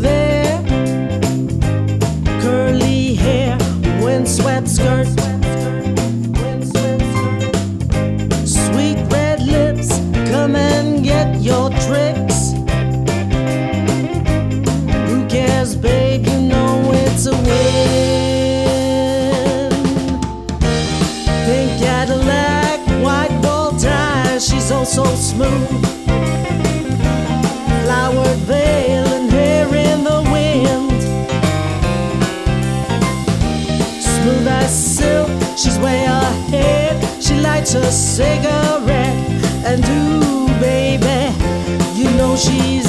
There? Curly hair, skirt. Sweet red lips, come and get your tricks. Who cares, babe? You know it's a win. Pink Cadillac, white ties, she's so smooth. A cigarette, and ooh, baby, you know she's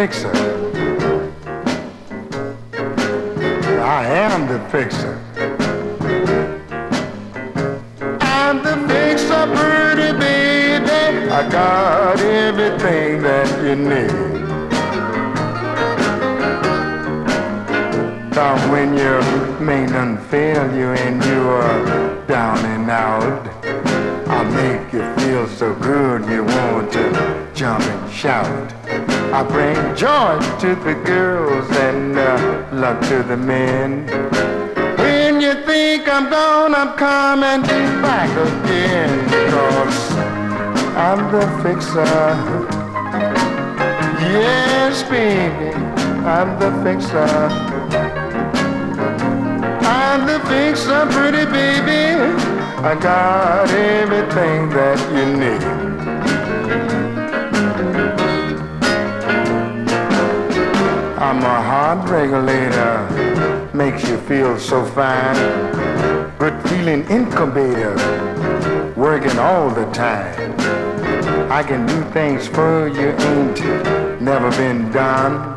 fixer. I am the fixer. I'm the fixer, pretty baby. I got everything that you need. Cause when your main fail you and you are down and out, I'll make you feel so good you want to jump and shout. I bring joy to the girls and uh, luck to the men. When you think I'm gone, I'm coming back again. Cause I'm the fixer. Yes, baby, I'm the fixer. I'm the fixer, pretty baby. I got everything that you need. Regulator, makes you feel so fine. Good feeling incubator, working all the time. I can do things for you ain't never been done.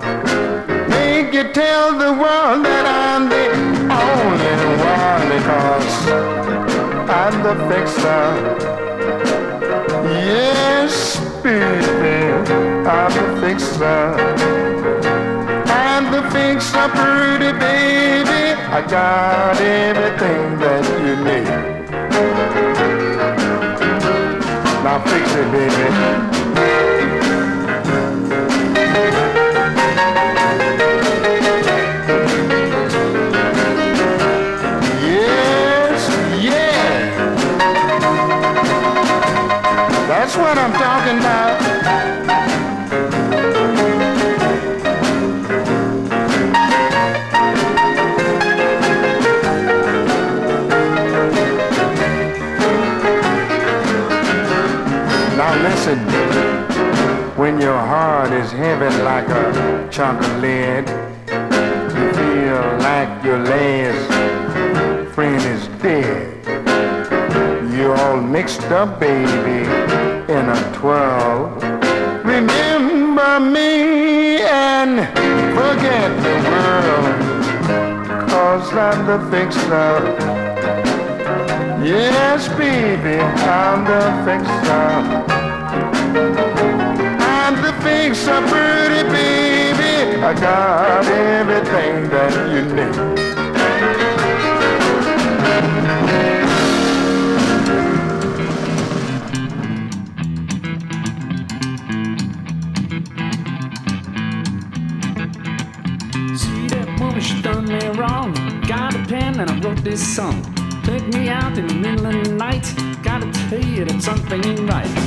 Make you tell the world that I'm the only one because I'm the fixer. Yes, baby, I'm the fixer. I'm pretty baby. I got everything that you need. Now fix it, baby. That's what I'm talking heavy like a chunk of lead, you feel like your last friend is dead. You're all mixed up, baby, in a twirl. Remember me and forget the world. Cause I'm the fixer. Yes, baby, I'm the fixer. I'm pretty baby. I got everything that you need. See that woman, she done me wrong. Got a pen and I wrote this song. Took me out in the middle of the night. Gotta tell you that something ain't right.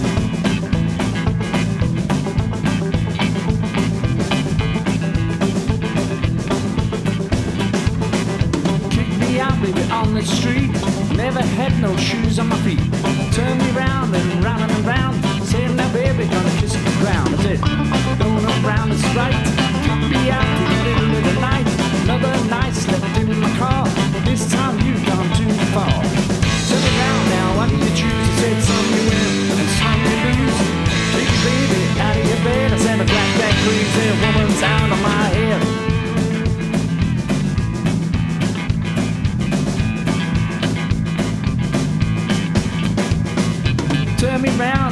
Had no shoes on my feet. Turned me round and round and round. Said, now, baby, gonna kiss the ground. I said, don't look round, it's right. Kicked me out in the middle of the night. Another night, slept in my car. This time you've gone too far. Turn around now, what do you choose? I said, some you win and some you lose. Take your baby out of your bed. I said, a black that crazy woman's out of my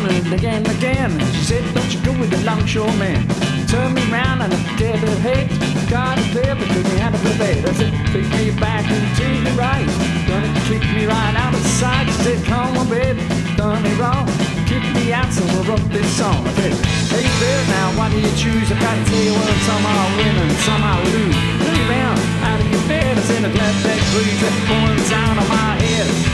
and again and again. She said, Don't you go with the longshore man. Turn me round and I did her hate. Got a pair, but took me out of the bed. I said, Take me back and take me right. Gonna kick me right out of sight. She said, Come on, baby, done me wrong. Kick me out, so I wrote this song. I said, Hey, there now, why do you choose? I gotta tell you what, some I win and some I lose. Turn me round out of your bed. I said, I'm glad that breeze that going down on my head.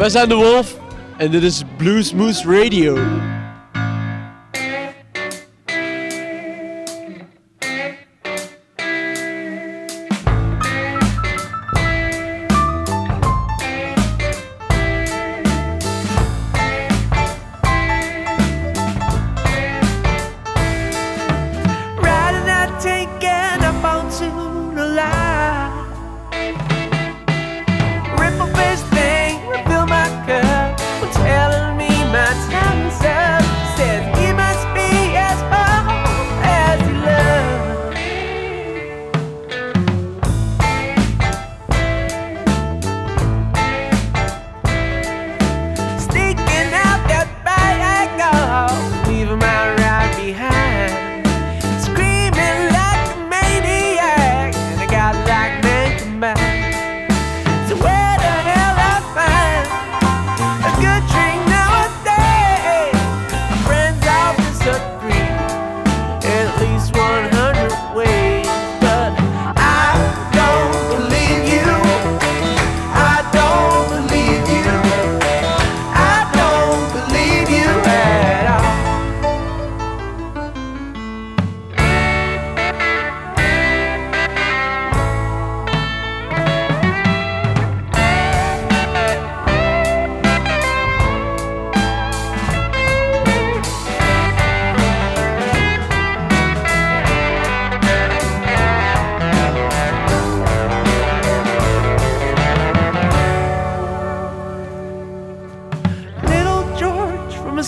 Wij zijn de Wolf en dit is Blue Smooth Radio.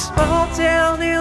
Small town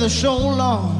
We've been together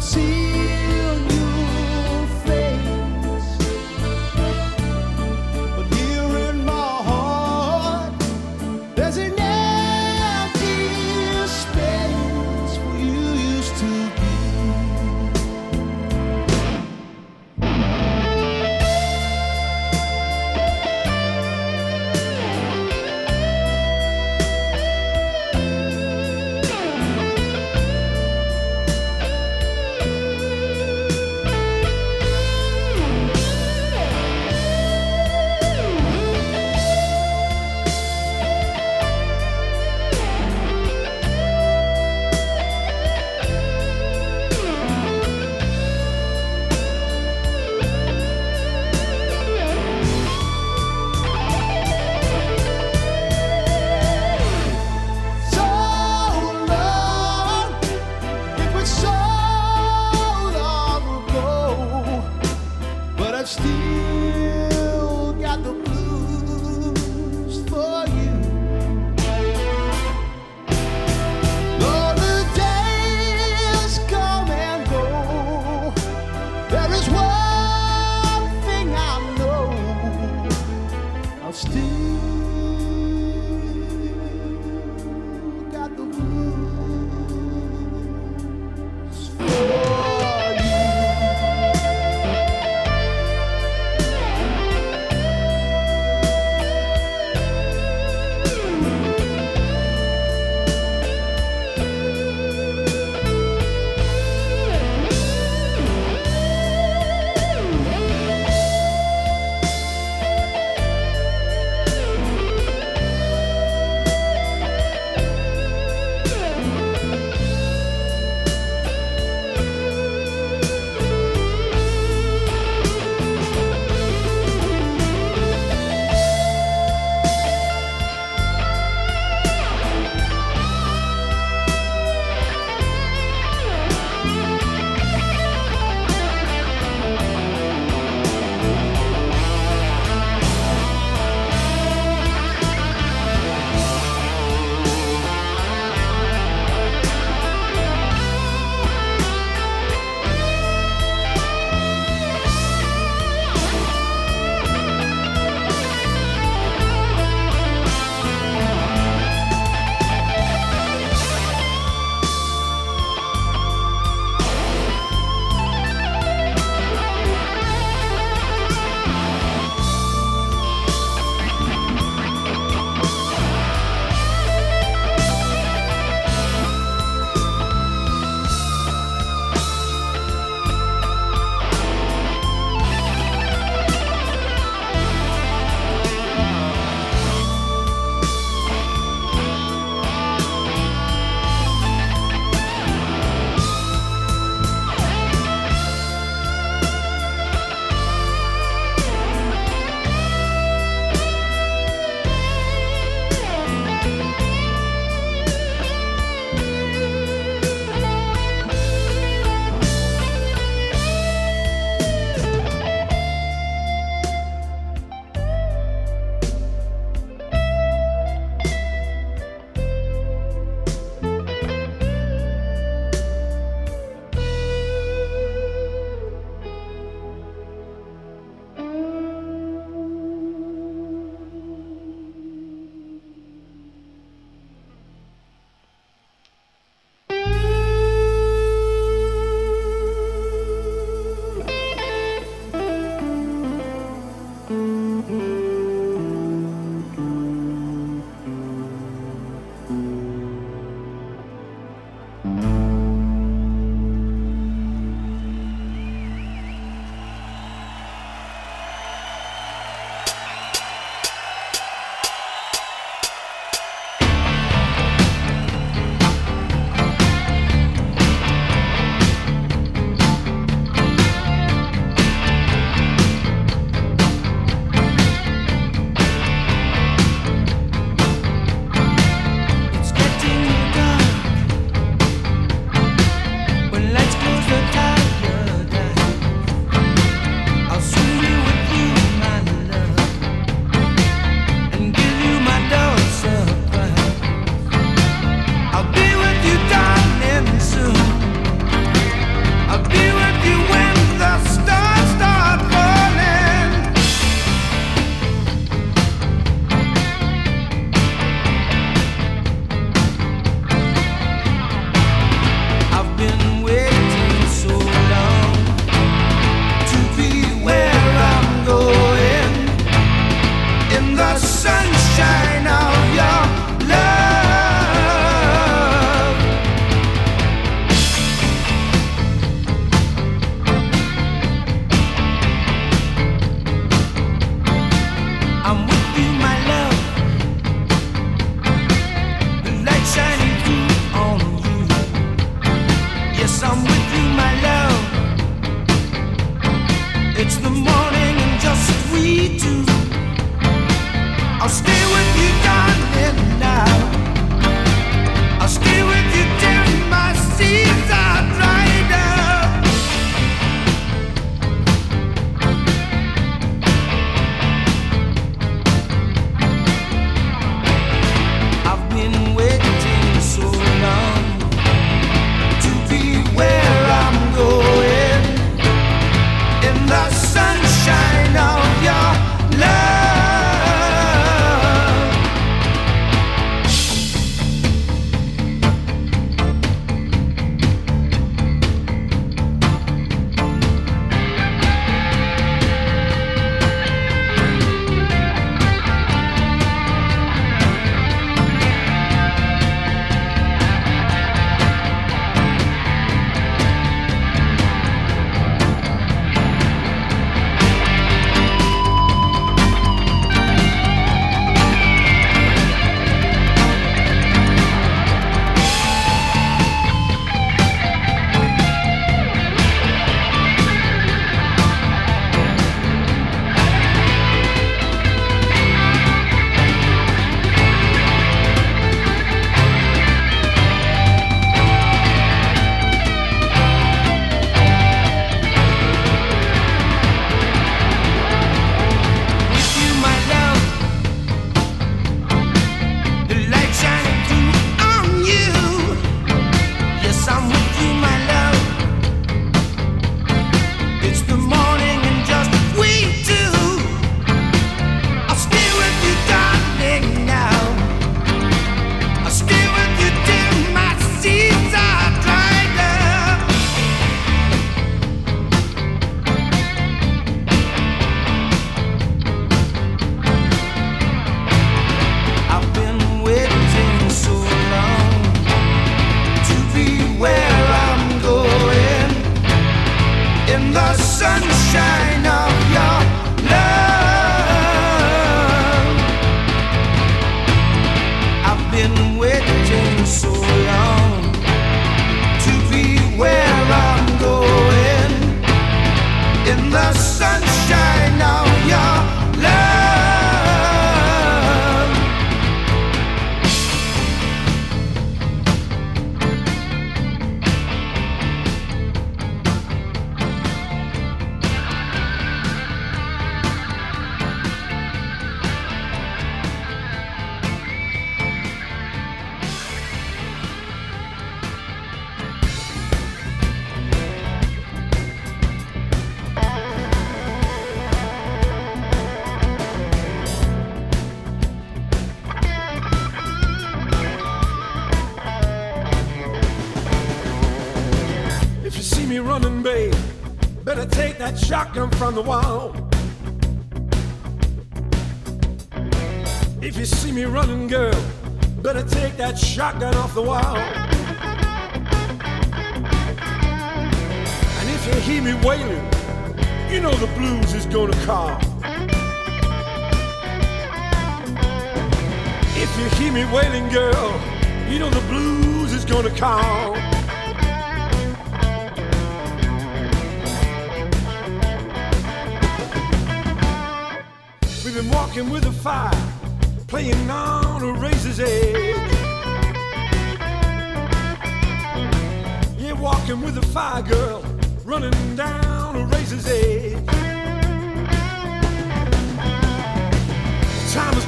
desafio.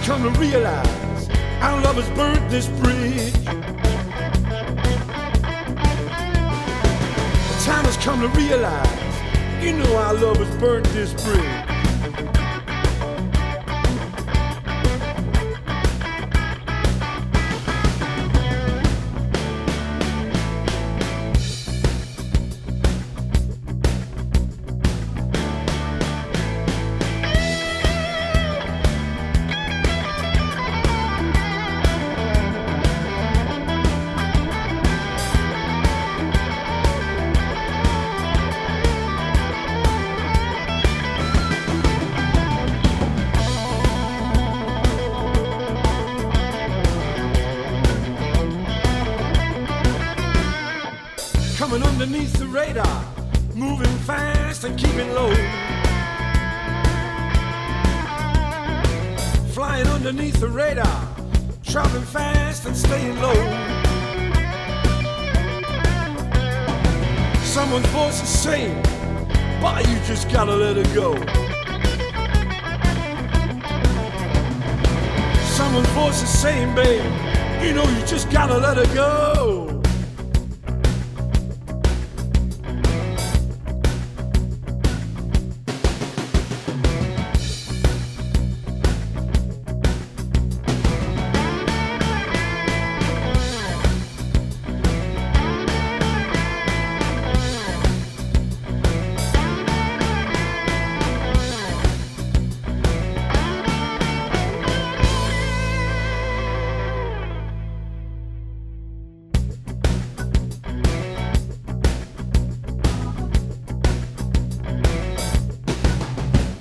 come to realize our love has burnt this bridge. The time has come to realize, you know, our love has burnt this bridge.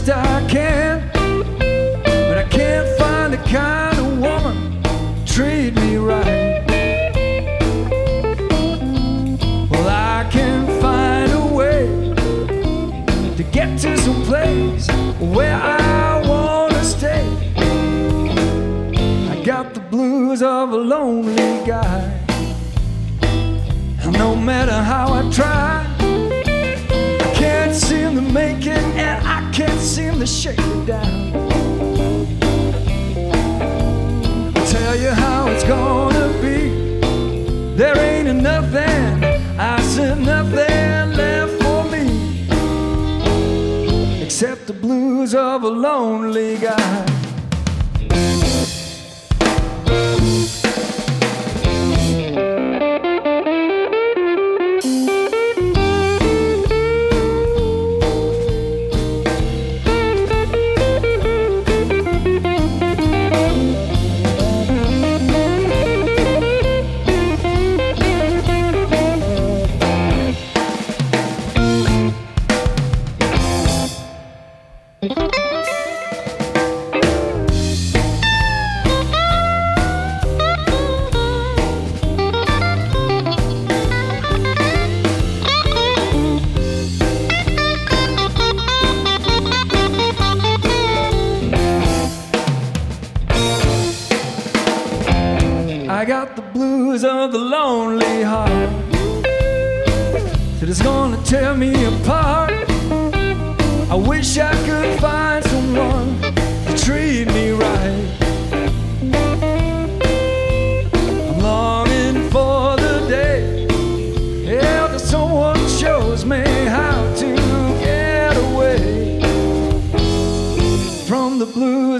dark of a lonely guy. I got the blues of the lonely heart that is gonna tear me apart. I wish I could find someone to treat me right. I'm longing for the day, yeah, that someone shows me how to get away from the blues.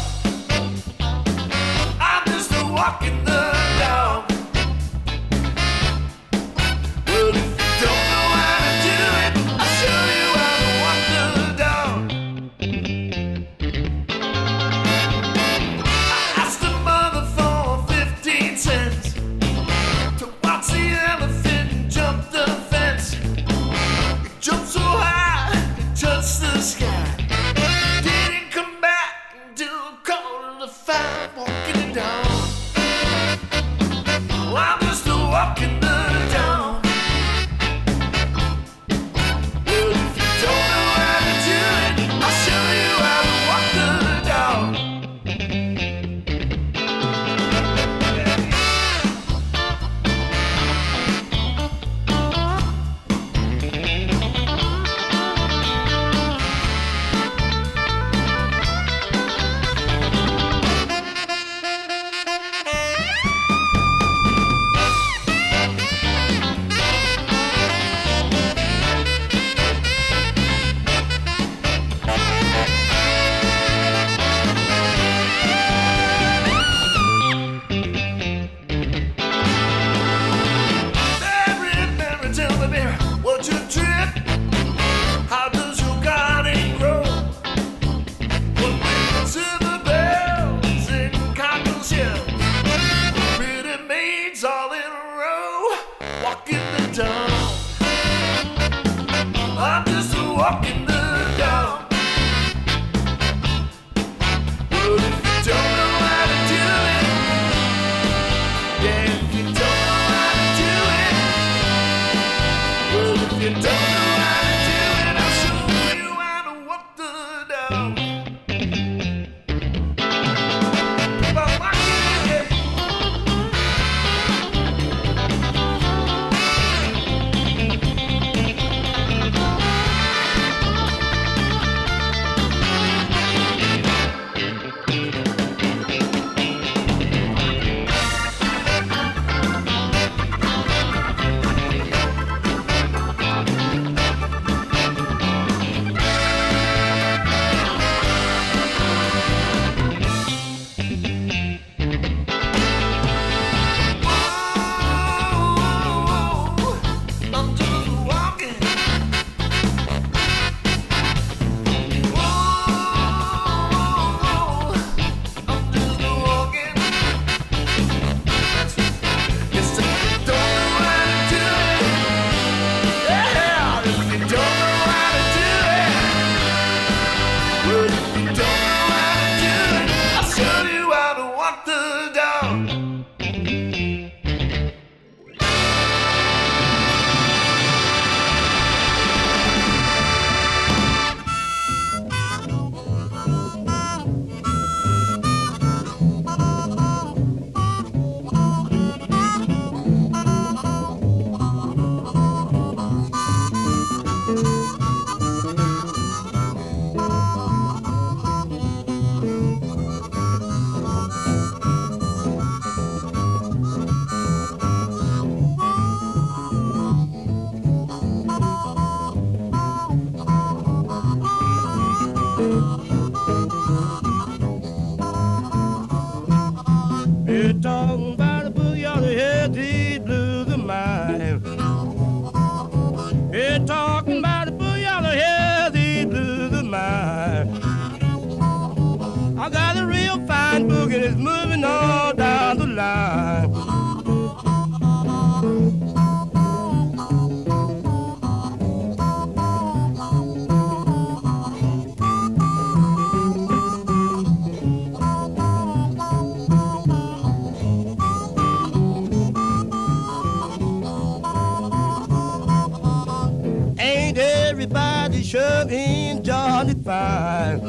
everybody shoving Johnny Fine?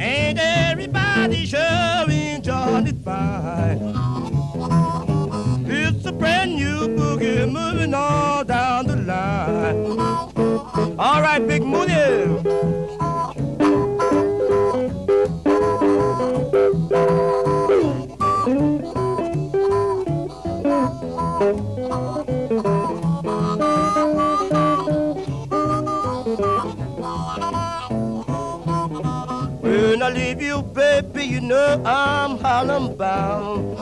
Ain't everybody shoving Johnny Fine? It's a brand new boogie moving all down the line. All right, Big Moody. Know I'm Harlem bound.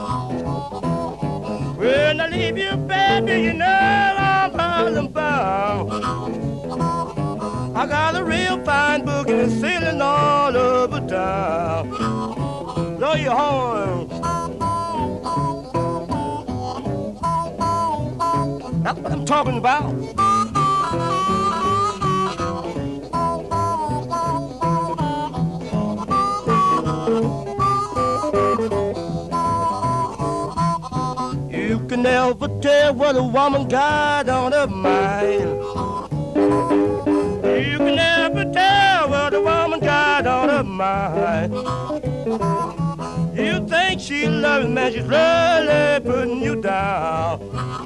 When I leave you, baby, you know I'm Harlem bound. I got a real fine boogie sailing all over town. Blow your horn. That's what I'm talking about. What a woman got on her mind. You can never tell what a woman got on her mind. You think she loves man, she's really putting you down.